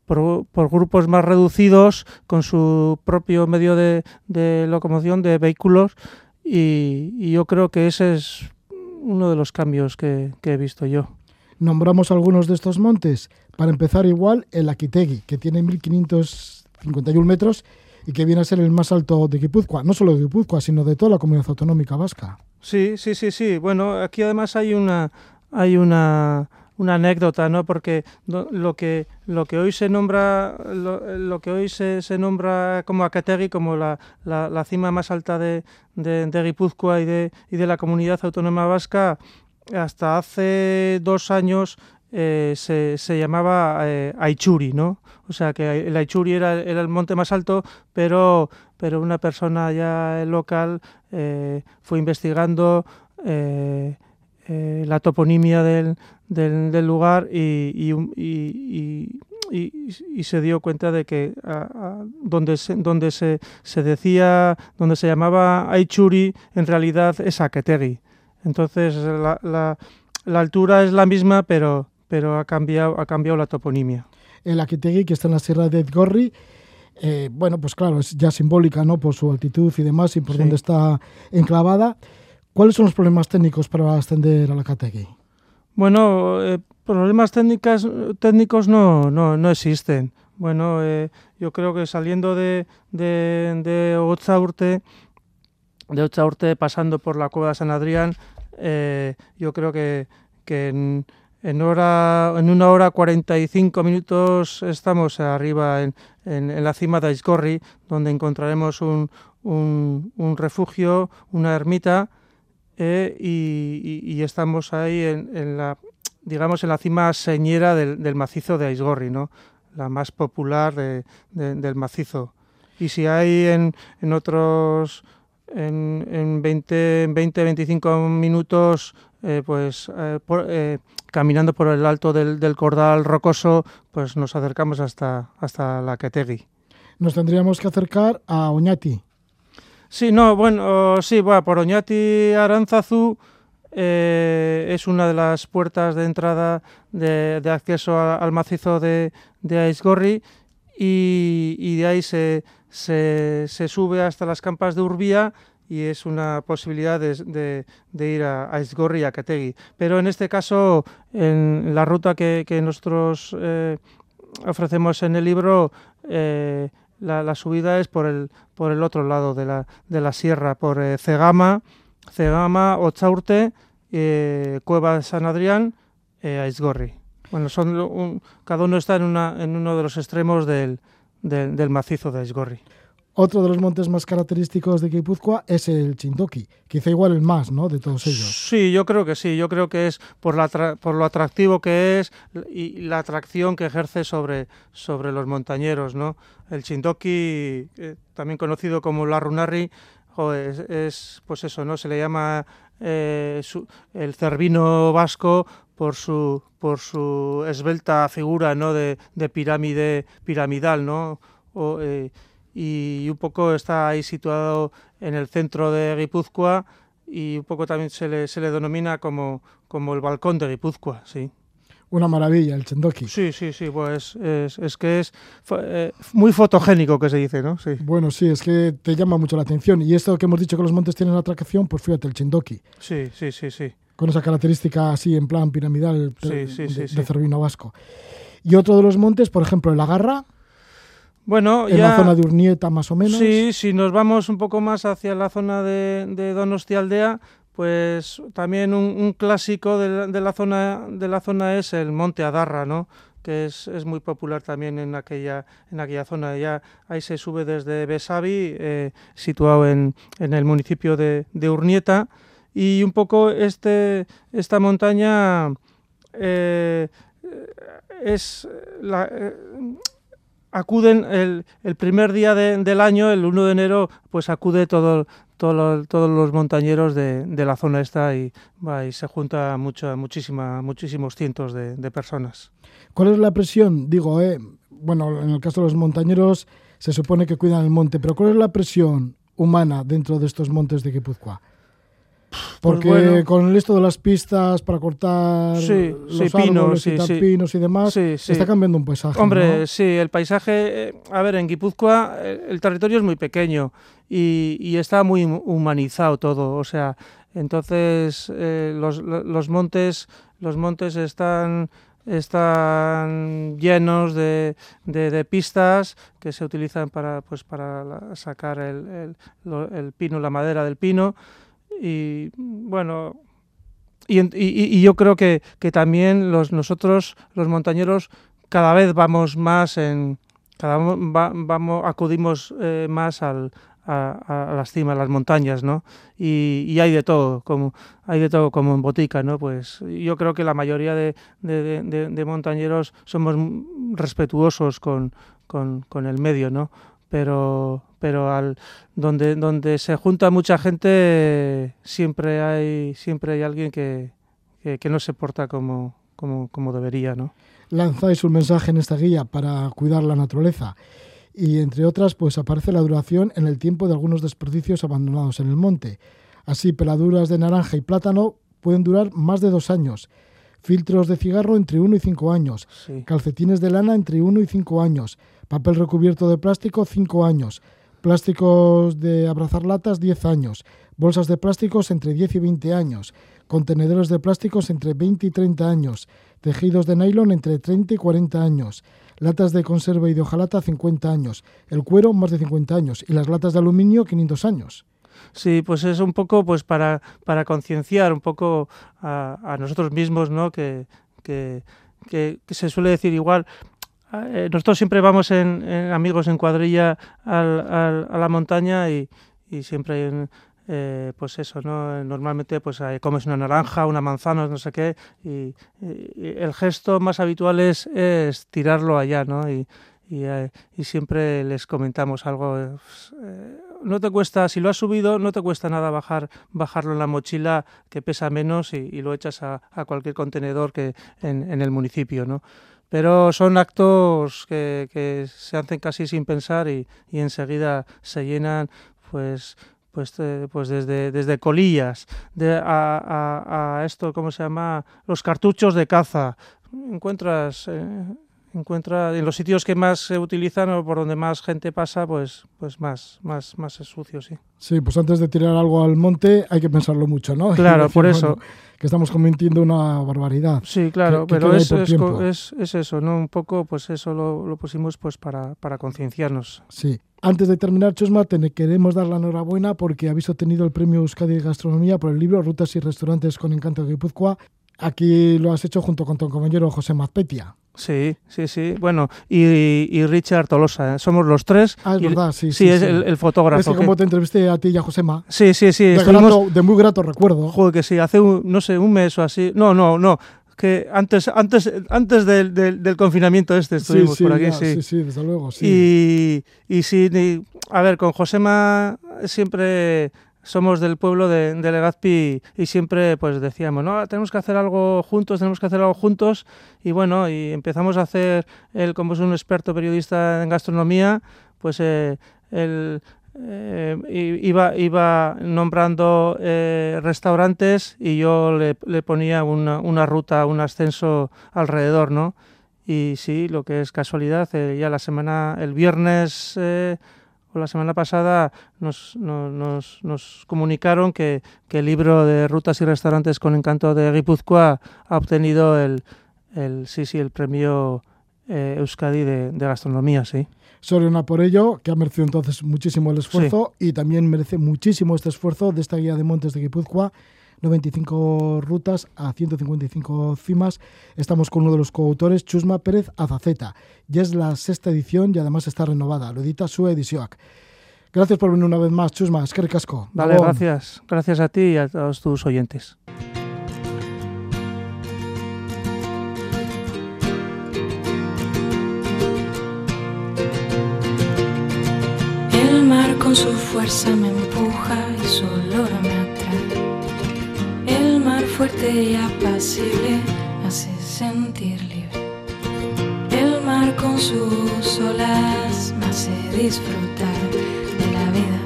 por, por, grupos más reducidos con su propio medio de, de locomoción de vehículos y, y, yo creo que ese es uno de los cambios que, que he visto yo. Nombramos algunos de estos montes. Para empezar igual, el Aquitegui, que tiene 1551 metros y que viene a ser el más alto de Guipúzcoa, no solo de Guipúzcoa, sino de toda la comunidad autonómica vasca. Sí, sí, sí, sí. Bueno, aquí además hay una hay una una anécdota, ¿no? Porque lo que lo que hoy se nombra lo, que hoy se, se, nombra como Acategui como la, la, cima más alta de, de, Guipúzcoa y de, y de la comunidad autónoma vasca hasta hace dos años eh, se, se, llamaba eh, Aichuri, ¿no? O sea que el Aichuri era, era, el monte más alto, pero, pero una persona ya local eh, fue investigando eh, la toponimia del, del, del lugar y, y, y, y, se dio cuenta de que a, a, donde, se, donde se, se decía, donde se llamaba Aichuri, en realidad es Aketegui. Entonces la, la, la altura es la misma, pero, pero ha cambiado, ha cambiado la toponimia. El Aquitegui, que está en la sierra de Edgorri, eh, bueno, pues claro, es ya simbólica, ¿no? Por su altitud y demás y por sí. dónde está enclavada. ¿Cuáles son los problemas técnicos para ascender a la Aquitegui? Bueno, eh, problemas técnicas, técnicos no, no, no existen. Bueno, eh, yo creo que saliendo de, de, de de Otzaurte pasando por la cueva de San Adrián, eh, yo creo que, que en, en, hora, en una hora 45 minutos estamos arriba en, en, la cima de Aizgorri, donde encontraremos un, un, un refugio, una ermita, eh, y, y, y, estamos ahí en, en, la digamos en la cima señera del, del macizo de Aizgorri, ¿no? la más popular de, del macizo. Y si hay en, en otros, en, en 20, 20, 25 minutos, eh, pues eh, eh, caminando por el alto del, del, cordal rocoso, pues nos acercamos hasta, hasta la Quetegui. Nos tendríamos que acercar a Oñati. Sí, no, bueno, sí, bueno, por Oñati Aranzazu eh, es una de las puertas de entrada de, acceso a, al macizo de, de Aizgorri y, de ahí se, se, sube hasta las campas de Urbía y es una posibilidad de, de, ir a, Aizgorri y a Categui. Pero en este caso, en la ruta que, que nosotros eh, ofrecemos en el libro, eh, la, la, subida es por el, por el otro lado de la, de la sierra, por eh, Cegama, Cegama, Ochaurte, eh, Cueva de San Adrián, eh, Aizgorri. Bueno, son un, cada uno está en, una, en uno de los extremos del, del, del macizo de Aizgorri. Otro de los montes más característicos de Guipúzcoa es el Chindoki, quizá igual el más, ¿no? De todos ellos. Sí, yo creo que sí. Yo creo que es por, lo atractivo que es y la atracción que ejerce sobre, los montañeros, ¿no? El Chindoki, eh, también conocido como la Runari, es, es, pues eso, ¿no? Se le llama eh, el cervino vasco por su esbelta figura, ¿no? De, de pirámide piramidal, ¿no? Eh, y un poco está ahí situado en el centro de Guipúzcoa y un poco también se le, se le denomina como, como el balcón de Guipúzcoa, sí. Una maravilla el Chendoki. Sí, sí, sí, pues es, es que es eh, muy fotogénico que se dice, ¿no? Sí. Bueno, sí, es que te llama mucho la atención. Y esto que hemos dicho que los montes tienen atracción, pues fíjate, el Chendoki. Sí, sí, sí, sí. Con esa característica así en plan piramidal sí, sí, de, de Cervino Vasco. Y otro de los montes, por ejemplo, el Agarra. Bueno, en ya, la zona de Urnieta más o menos. Sí, si nos vamos un poco más hacia la zona de, de Donostia Aldea, pues también un, un clásico de la, de la, zona de la zona es el Monte Adarra, ¿no? que es, es, muy popular también en aquella, en aquella zona. Ya ahí se sube desde Besavi, eh, situado en, en, el municipio de, de, Urnieta, y un poco este, esta montaña eh, es la, eh, acuden el, el primer día de, del año, el 1 de enero, pues acude todo, todo todos los montañeros de, de, la zona esta y, va, y se junta mucha, muchísima, muchísimos cientos de, de, personas. ¿Cuál es la presión? Digo, eh, bueno, en el caso de los montañeros se supone que cuidan el monte, pero ¿cuál es la presión humana dentro de estos montes de Guipúzcoa? Porque pues bueno, con esto de las pistas para cortar sí, los sí, árboles pinos, y sí, tal, sí. pinos y demás, está cambiando un paisaje. Hombre, ¿no? sí, el paisaje, eh, a ver, en Guipúzcoa eh, el territorio es muy pequeño y, y está muy humanizado todo, o sea, entonces eh, los, los montes, los montes están están llenos de, de, de, pistas que se utilizan para pues para sacar el, el, el, pino, la madera del pino y bueno y, y, yo creo que, que, también los nosotros los montañeros cada vez vamos más en cada va, vamos acudimos eh, más al, a, las cimas, a las montañas, ¿no? Y, y, hay de todo, como hay de todo como en botica, ¿no? Pues yo creo que la mayoría de, de, de, de montañeros somos respetuosos con, con, con, el medio, ¿no? Pero, pero al, donde, donde se junta mucha gente siempre hay, siempre hay alguien que, que, que no se porta como, como, como debería, ¿no? Lanzáis un mensaje en esta guía para cuidar la naturaleza y entre otras pues aparece la duración en el tiempo de algunos desperdicios abandonados en el monte. Así, peladuras de naranja y plátano pueden durar más de dos años, filtros de cigarro entre uno y cinco años, sí. calcetines de lana entre uno y cinco años, papel recubierto de plástico cinco años, plásticos de abrazar latas 10 años, bolsas de plásticos entre 10 y 20 años, contenedores de plásticos entre 20 y 30 años, tejidos de nylon entre 30 y 40 años, latas de conserva y de hojalata 50 años, el cuero más de 50 años. Y las latas de aluminio 500 años. Sí, pues es un poco pues para, para concienciar un poco a, a, nosotros mismos, ¿no? Que, que, que, que se suele decir igual, eh, nosotros siempre vamos en, en, amigos en cuadrilla al, al, a la montaña y, y siempre en, eh, pues eso, ¿no? Normalmente pues comes una naranja, una manzana, no sé qué, y, el gesto más habitual es, es tirarlo allá, ¿no? Y, y, eh, siempre les comentamos algo. Pues, eh, no te cuesta, si lo has subido, no te cuesta nada bajar, bajarlo en la mochila que pesa menos y, lo echas a, cualquier contenedor que en, en el municipio, ¿no? Pero son actos que, que, se hacen casi sin pensar y, enseguida se llenan pues pues, eh, pues desde, colillas de, a, a, a, esto, ¿cómo se llama? Los cartuchos de caza. Encuentras eh, encuentra en los sitios que más se utilizan o por donde más gente pasa, pues, pues más, más, más es sucio, sí. Sí, pues antes de tirar algo al monte hay que pensarlo mucho, ¿no? Claro, por eso. que estamos cometiendo una barbaridad. Sí, claro, pero es, es, es, eso, ¿no? Un poco, pues eso lo, lo pusimos pues para, para concienciarnos. Sí. Antes de terminar, Chusma, te queremos dar la enhorabuena porque habéis obtenido el premio Euskadi de Gastronomía por el libro Rutas y Restaurantes con Encanto de Guipúzcoa. Aquí lo has hecho junto con tu compañero José Mazpetia. Sí, sí, sí. Bueno, y, Richard Tolosa, ¿eh? somos los tres. Ah, es verdad, sí. Sí, es El, fotógrafo. Es que como te entrevisté a ti y a Josema. Sí, sí, sí. De, de muy grato recuerdo. Joder, que sí, hace, un, no sé, un mes o así. No, no, no que antes antes antes del, del, confinamiento este estuvimos por aquí sí sí sí desde luego sí y, y sí a ver con Josema siempre somos del pueblo de, Legazpi y siempre pues decíamos, no, tenemos que hacer algo juntos, tenemos que hacer algo juntos y bueno, y empezamos a hacer, él como es un experto periodista en gastronomía, pues eh, él eh, iba, iba nombrando eh, restaurantes y yo le, le ponía una, una, ruta, un ascenso alrededor, ¿no? Y sí, lo que es casualidad, ya la semana, el viernes la semana pasada nos, nos, nos comunicaron que, que, el libro de Rutas y Restaurantes con Encanto de Guipúzcoa ha obtenido el, el, sí, sí, el premio eh, Euskadi de, de, gastronomía, sí. Soriona por ello, que ha merecido entonces muchísimo el esfuerzo y también merece muchísimo este esfuerzo de esta guía de montes de Guipúzcoa 95 rutas a 155 cimas. Estamos con uno de los coautores, Chusma Pérez Azaceta. Ya es la sexta edición y además está renovada. Lo edita su edición. Gracias por venir una vez más, Chusma. Es que ricasco. Vale, gracias. Gracias a ti y a todos tus oyentes. El mar con su fuerza me empuja y su olor me fuerte y apacible hace sentir libre. El mar con sus olas hace disfrutar de la vida,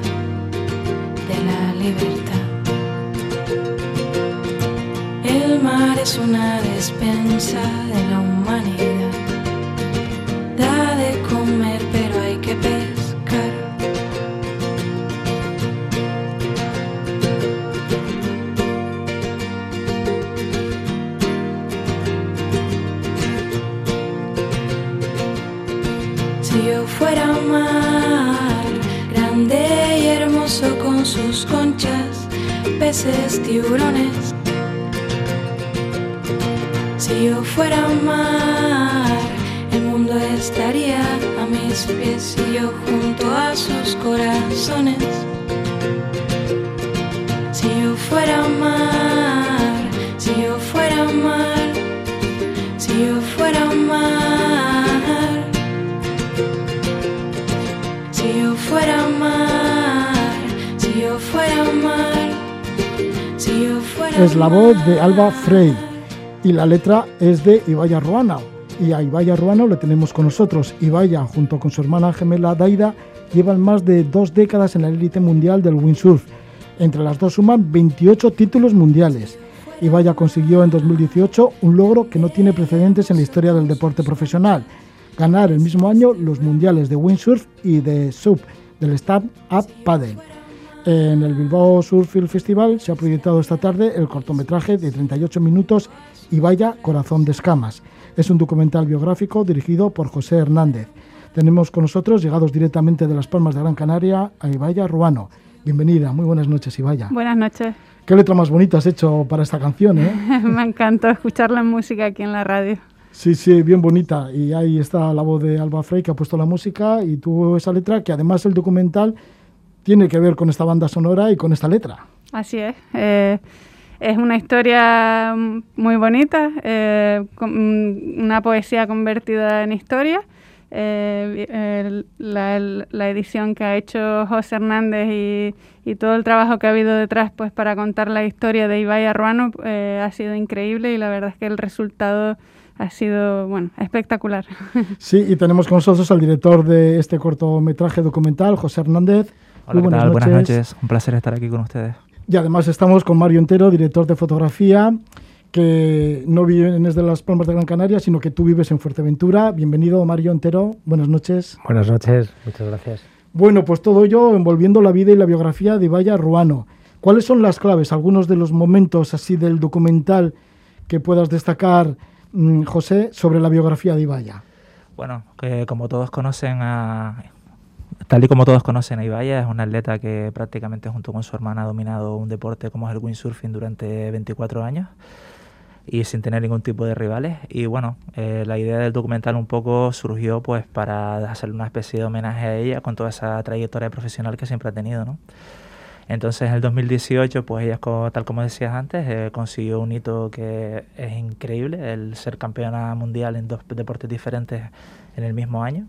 de la libertad. El mar es una despensa de la humanidad. Da de sus conchas, peces, tiburones. Si yo fuera mar, el mundo estaría a mis pies y yo junto a sus corazones. Es la voz de Alba Frey y la letra es de Ibaya Ruana. Y a Ibaya Ruano le tenemos con nosotros. Ibaya, junto con su hermana gemela Daida, llevan más de dos décadas en la élite mundial del windsurf. Entre las dos suman 28 títulos mundiales. Ibaya consiguió en 2018 un logro que no tiene precedentes en la historia del deporte profesional. Ganar el mismo año los mundiales de windsurf y de SUP del Stand Up Paddle. En el Bilbao Surfield Festival se ha proyectado esta tarde el cortometraje de 38 minutos y vaya Corazón de Escamas. Es un documental biográfico dirigido por José Hernández. Tenemos con nosotros, llegados directamente de Las Palmas de Gran Canaria, a Ibaya Ruano. Bienvenida, muy buenas noches, Ibaya. Buenas noches. ¿Qué letra más bonita has hecho para esta canción? Eh? Me encantó escuchar la música aquí en la radio. Sí, sí, bien bonita. Y ahí está la voz de Alba Frey que ha puesto la música y tuvo esa letra que además el documental tiene que ver con esta banda sonora y con esta letra. Así es. Eh, es una historia muy bonita, eh, mm, una poesía convertida en historia. Eh, la, edición que ha hecho José Hernández y, y, todo el trabajo que ha habido detrás pues para contar la historia de Ibai Arruano ha sido increíble y la verdad es que el resultado ha sido bueno espectacular. Sí, y tenemos con nosotros al director de este cortometraje documental, José Hernández. Hola, buenas, Noches. buenas noches. Un placer estar aquí con ustedes. Y además estamos con Mario Entero, director de fotografía, que no vive en de las Palmas de Gran Canaria, sino que tú vives en Fuerteventura. Bienvenido, Mario Entero. Buenas noches. Buenas noches, muchas gracias. Bueno, pues todo ello envolviendo la vida y la biografía de Ibaya Ruano. ¿Cuáles son las claves, algunos de los momentos así del documental que puedas destacar Mm, José, sobre la biografía de Ibaya. Bueno, que como todos conocen a, tal y como todos conocen Ibaya, es un atleta que prácticamente junto con su hermana ha dominado un deporte como es el windsurfing durante 24 años y sin tener ningún tipo de rivales. Y bueno, eh, la idea del documental un poco surgió pues para hacerle una especie de homenaje a ella con toda esa trayectoria profesional que siempre ha tenido, ¿no? Entonces en el 2018, pues ella, tal como decías antes, eh, consiguió un hito que es increíble, el ser campeona mundial en dos deportes diferentes en el mismo año.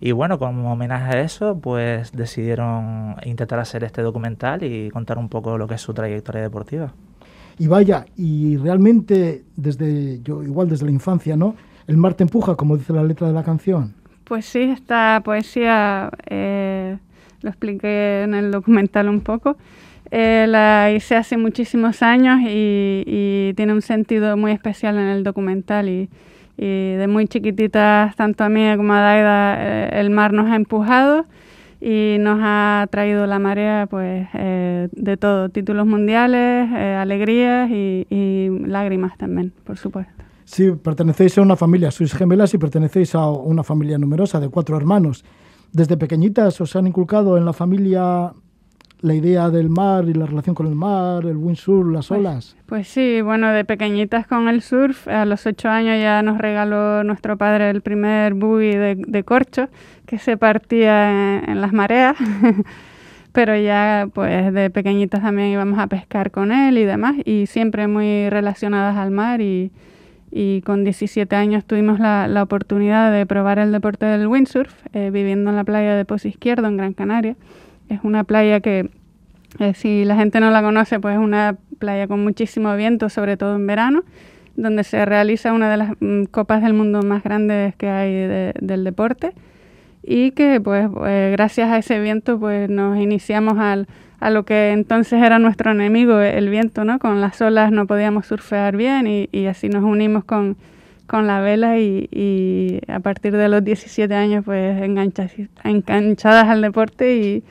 Y bueno, como homenaje a eso, pues decidieron intentar hacer este documental y contar un poco lo que es su trayectoria deportiva. Y vaya, y realmente desde, yo igual desde la infancia, ¿no? El mar te empuja, como dice la letra de la canción. Pues sí, esta poesía eh, lo expliqué en el documental un poco. Eh, la hice hace muchísimos años y, tiene un sentido muy especial en el documental y, de muy chiquititas, tanto a mí como a Daida, eh, el mar nos ha empujado y nos ha traído la marea pues eh, de todo, títulos mundiales, alegrías y, y lágrimas también, por supuesto. Sí, pertenecéis a una familia, sois gemelas y pertenecéis a una familia numerosa de cuatro hermanos desde pequeñitas os han inculcado en la familia la idea del mar y la relación con el mar, el windsurf, las pues, olas? Pues sí, bueno, de pequeñitas con el surf, a los ocho años ya nos regaló nuestro padre el primer buggy de, corcho que se partía en, las mareas. Pero ya, pues de pequeñitas también íbamos a pescar con él y demás, y siempre muy relacionadas al mar y, y con 17 años tuvimos la, la, oportunidad de probar el deporte del windsurf eh, viviendo en la playa de Pozo Izquierdo en Gran Canaria. Es una playa que, eh, si la gente no la conoce, pues es una playa con muchísimo viento, sobre todo en verano, donde se realiza una de las mm, copas del mundo más grandes que hay del deporte y que pues eh, gracias a ese viento pues nos iniciamos al a lo que entonces era nuestro enemigo, el viento, ¿no? Con las olas no podíamos surfear bien y, así nos unimos con, con la vela y, a partir de los 17 años pues enganchadas al deporte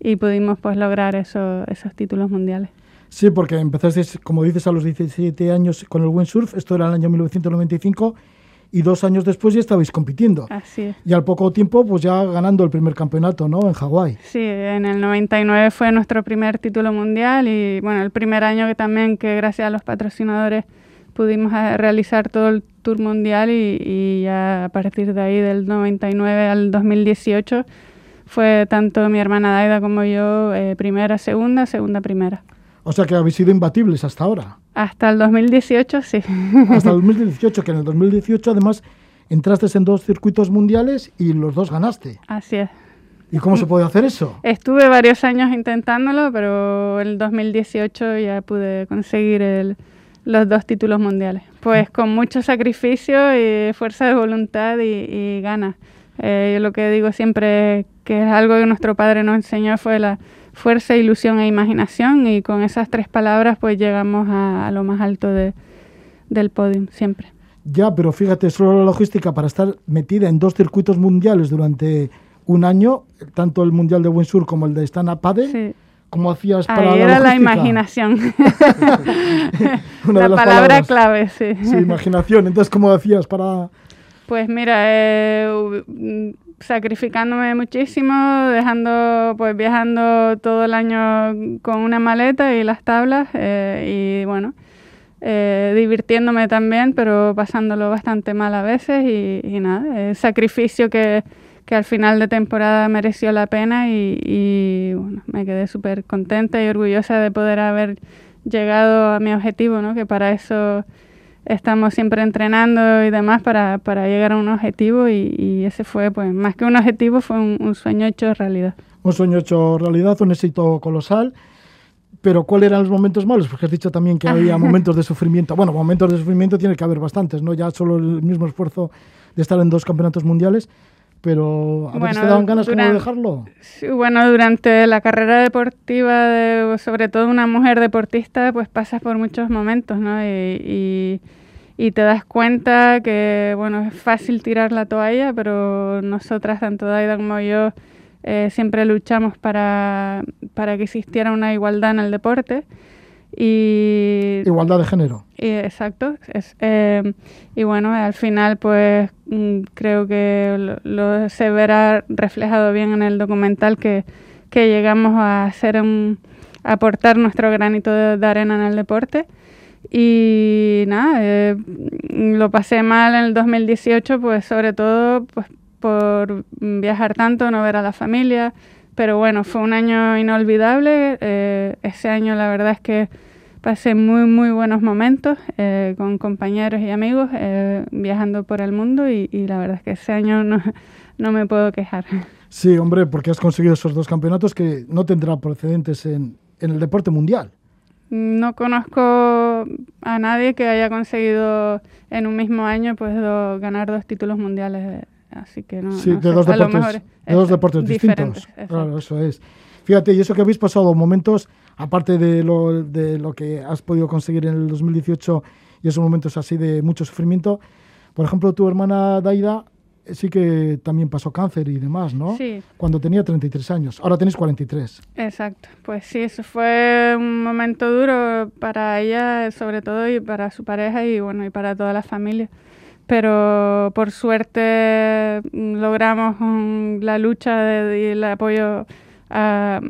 y pudimos pues lograr eso, esos títulos mundiales. Sí, porque empezaste, como dices, a los 17 años con el windsurf, esto era el año 1995 y dos años después ya estabais compitiendo. Así es. Y al poco tiempo, pues ya ganando el primer campeonato, ¿no? En Hawái. Sí, en el 99 fue nuestro primer título mundial y, bueno, el primer año que también, que gracias a los patrocinadores pudimos eh, realizar todo el tour mundial y, ya a partir de ahí, del 99 al 2018, fue tanto mi hermana Daida como yo eh, primera, segunda, segunda, primera. O sea que habéis sido imbatibles hasta ahora. Hasta el 2018, sí. Hasta el 2018, que en el 2018 además entraste en dos circuitos mundiales y los dos ganaste. Así es. ¿Y cómo se puede hacer eso? Estuve varios años intentándolo, pero en el 2018 ya pude conseguir los dos títulos mundiales. Pues con mucho sacrificio y fuerza de voluntad y, ganas. Eh, yo lo que digo siempre que es algo que nuestro padre nos enseñó fue la fuerza, ilusión e imaginación y con esas tres palabras pues llegamos a, lo más alto de, del podio siempre. Ya, pero fíjate, solo la logística para estar metida en dos circuitos mundiales durante un año, tanto el Mundial de Windsurf como el de Stana Pade, sí. ¿cómo hacías para Ahí la era la imaginación. la palabra clave, sí. Sí, imaginación. Entonces, ¿cómo hacías para...? Pues mira, eh, sacrificándome muchísimo, dejando, pues viajando todo el año con una maleta y las tablas eh, y bueno, eh, divirtiéndome también, pero pasándolo bastante mal a veces y, nada, el sacrificio que, que al final de temporada mereció la pena y, bueno, me quedé súper contenta y orgullosa de poder haber llegado a mi objetivo, ¿no? que para eso estamos siempre entrenando y demás para, para llegar a un objetivo y, ese fue, pues más que un objetivo, fue un, sueño hecho realidad. Un sueño hecho realidad, un éxito colosal. Pero ¿cuáles eran los momentos malos? Porque has dicho también que había momentos de sufrimiento. Bueno, momentos de sufrimiento tiene que haber bastantes, ¿no? Ya solo el mismo esfuerzo de estar en dos campeonatos mundiales. Pero ¿a veces te daban ganas de dejarlo? Sí, bueno, durante la carrera deportiva, de, sobre todo una mujer deportista, pues pasas por muchos momentos, ¿no? y y te das cuenta que, bueno, es fácil tirar la toalla, pero nosotras, tanto Daida como yo, eh, siempre luchamos para, para que existiera una igualdad en el deporte. Y, igualdad de género. Y, exacto. Es, eh, y bueno, al final, pues mm, creo que lo, se verá reflejado bien en el documental que, que llegamos a hacer un, aportar nuestro granito de arena en el deporte y nada, eh, lo pasé mal en el 2018, pues sobre todo pues, por viajar tanto, no ver a la familia. Pero bueno, fue un año inolvidable. Eh, ese año la verdad es que pasé muy, muy buenos momentos eh, con compañeros y amigos viajando por el mundo y, la verdad es que ese año no, no me puedo quejar. Sí, hombre, porque has conseguido esos dos campeonatos que no tendrán precedentes en, en el deporte mundial. No conozco a nadie que haya conseguido en un mismo año pues ganar dos títulos mundiales, así que no. Sí, de, dos deportes, de dos deportes distintos. Claro, eso es. Fíjate, y eso que habéis pasado momentos, aparte de lo, de lo que has podido conseguir en el 2018 y esos momentos así de mucho sufrimiento, por ejemplo, tu hermana Daida sí que también pasó cáncer y demás, ¿no? Sí. Cuando tenía 33 años. Ahora tenéis 43. Exacto. Pues sí, eso fue un momento duro para ella, sobre todo, y para su pareja y, bueno, y para toda la familia. Pero por suerte mm, logramos mm, la lucha y el apoyo a,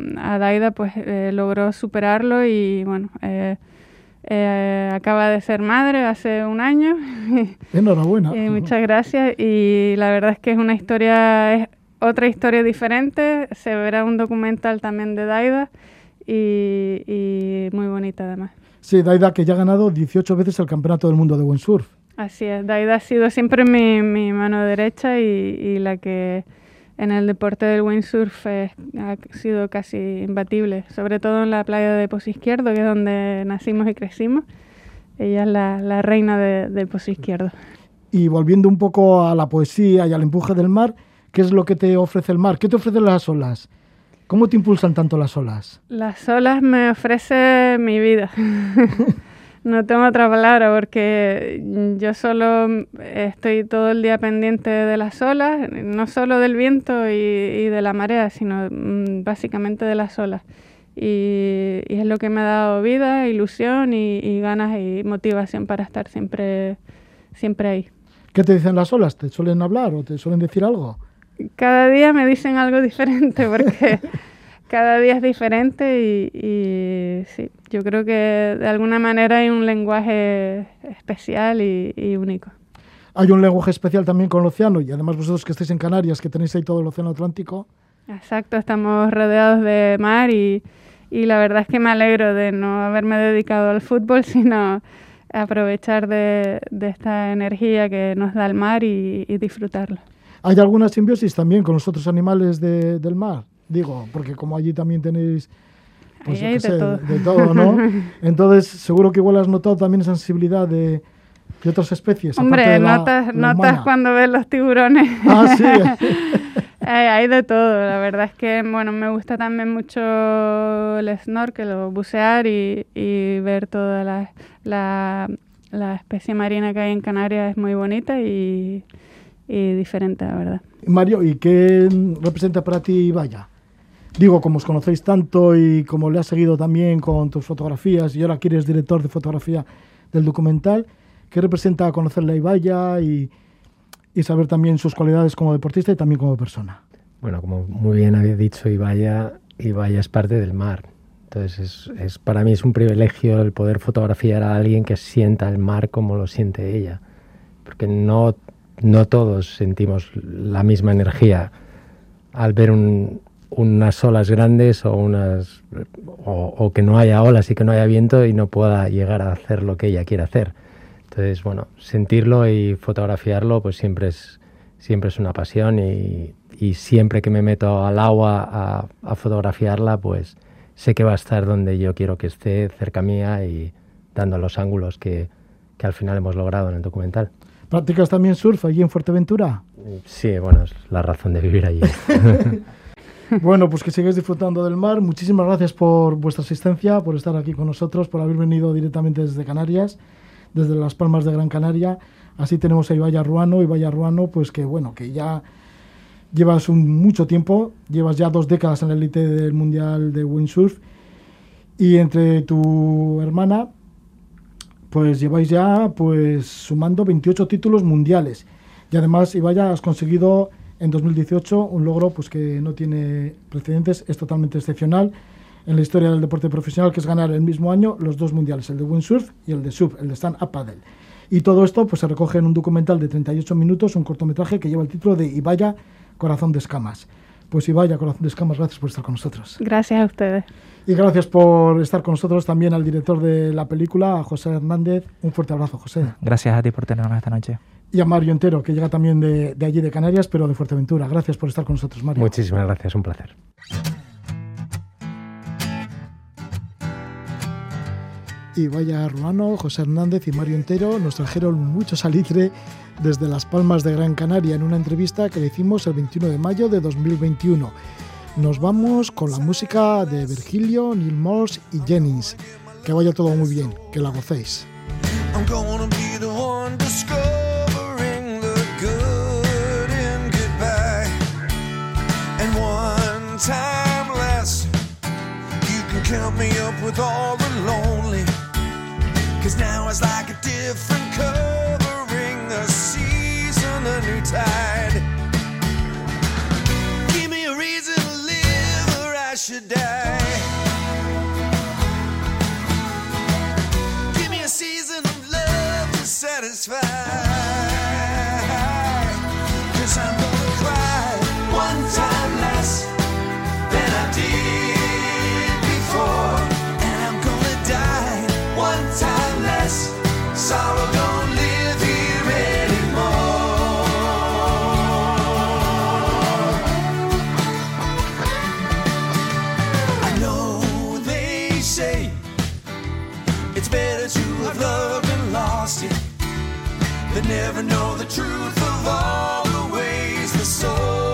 Daida, pues eh, logró superarlo y, bueno... Eh, eh, acaba de ser madre hace un año. Enhorabuena. y muchas gracias. Y la verdad es que es una historia, es otra historia diferente. Se verá un documental también de Daida y, muy bonita además. Sí, Daida que ya ha ganado 18 veces el Campeonato del Mundo de Windsurf. Así es, Daida ha sido siempre mi, mi mano derecha y la que en el deporte del windsurf ha sido casi imbatible, sobre todo en la playa de Pozo Izquierdo, que es donde nacimos y crecimos. Ella es la, reina de, de Pozo Izquierdo. Y volviendo un poco a la poesía y al empuje del mar, ¿qué es lo que te ofrece el mar? ¿Qué te ofrecen las olas? ¿Cómo te impulsan tanto las olas? Las olas me ofrecen mi vida. No tengo otra palabra porque yo solo estoy todo el día pendiente de las olas, no solo del viento y, de la marea, sino mm, básicamente de las olas. Y, es lo que me ha dado vida, ilusión y, ganas y motivación para estar siempre, siempre ahí. ¿Qué te dicen las olas? ¿Te suelen hablar o te suelen decir algo? Cada día me dicen algo diferente porque cada día es diferente y, sí, yo creo que de alguna manera hay un lenguaje especial y, único. Hay un lenguaje especial también con el océano y además vosotros que estáis en Canarias, que tenéis ahí todo el océano Atlántico. Exacto, estamos rodeados de mar y, la verdad es que me alegro de no haberme dedicado al fútbol, sino aprovechar de, esta energía que nos da el mar y, disfrutarlo. ¿Hay alguna simbiosis también con los otros animales del mar? Digo, porque como allí también tenéis pues, de, todo. de, todo. ¿no? Entonces, seguro que igual has notado también sensibilidad de, de otras especies. Hombre, notas, notas cuando ves los tiburones. Ah, sí. hay de todo. La verdad es que, bueno, me gusta también mucho el snorkel o bucear y, y ver toda la, la, la especie marina que hay en Canarias. Es muy bonita y, y diferente, la verdad. Mario, ¿y qué representa para ti Vaya? digo, como os conocéis tanto y como le has seguido también con tus fotografías y ahora que eres director de fotografía del documental, ¿qué representa conocerle a Ibaya y, y saber también sus cualidades como deportista y también como persona? Bueno, como muy bien había dicho Ibaya, Ibaya es parte del mar. Entonces, es, es, para mí es un privilegio el poder fotografiar a alguien que sienta el mar como lo siente ella. Porque no, no todos sentimos la misma energía al ver unas olas grandes o que no haya olas y que no haya viento y no pueda llegar a hacer lo que ella quiere hacer. Entonces, bueno, sentirlo y fotografiarlo pues siempre es, siempre es una pasión y, siempre que me meto al agua a, fotografiarla, pues sé que va a estar donde yo quiero que esté, cerca mía y dando los ángulos que al final hemos logrado en el documental. ¿Practicas también surf allí en Fuerteventura? Sí, bueno, es la razón de vivir allí. bueno, pues que sigáis disfrutando del mar. Muchísimas gracias por vuestra asistencia, por estar aquí con nosotros, por haber venido directamente desde Canarias, desde las Palmas de Gran Canaria. Así tenemos a Ibaya Ruano, Ibaya Ruano, pues que bueno, que ya llevas un, mucho tiempo, llevas ya dos décadas en la élite del Mundial de Windsurf y entre tu hermana pues lleváis ya pues sumando 28 títulos mundiales y además Ibaya has conseguido en 2018 un logro pues que no tiene precedentes, es totalmente excepcional en la historia del deporte profesional que es ganar el mismo año los dos mundiales, el de windsurf y el de surf, el de stand up paddle. Y todo esto pues se recoge en un documental de 38 minutos, un cortometraje que lleva el título de Ibaya Corazón de Escamas. Pues Ibaya Corazón de Escamas, gracias por estar con nosotros. Gracias a ustedes. Y gracias por estar con nosotros también al director de la película, a José Hernández. Un fuerte abrazo, José. Gracias a ti por tenernos esta noche. Y a Mario Entero, que llega también de, de allí de Canarias, pero de Fuerteventura. Gracias por estar con nosotros, Mario. Muchísimas gracias, un placer. y vaya Ruano, José Hernández y Mario Entero nos trajeron mucho salitre desde Las Palmas de Gran Canaria en una entrevista que le hicimos el 21 de mayo de 2021. Nos vamos con la música de Virgilio, Neil Morse y Jennings. Que vaya todo muy bien, que la gocéis. time less. You can count me up with all the lonely. Cause now it's like a different covering should die. It's better to have loved and lost it than never know the truth of all the ways the soul.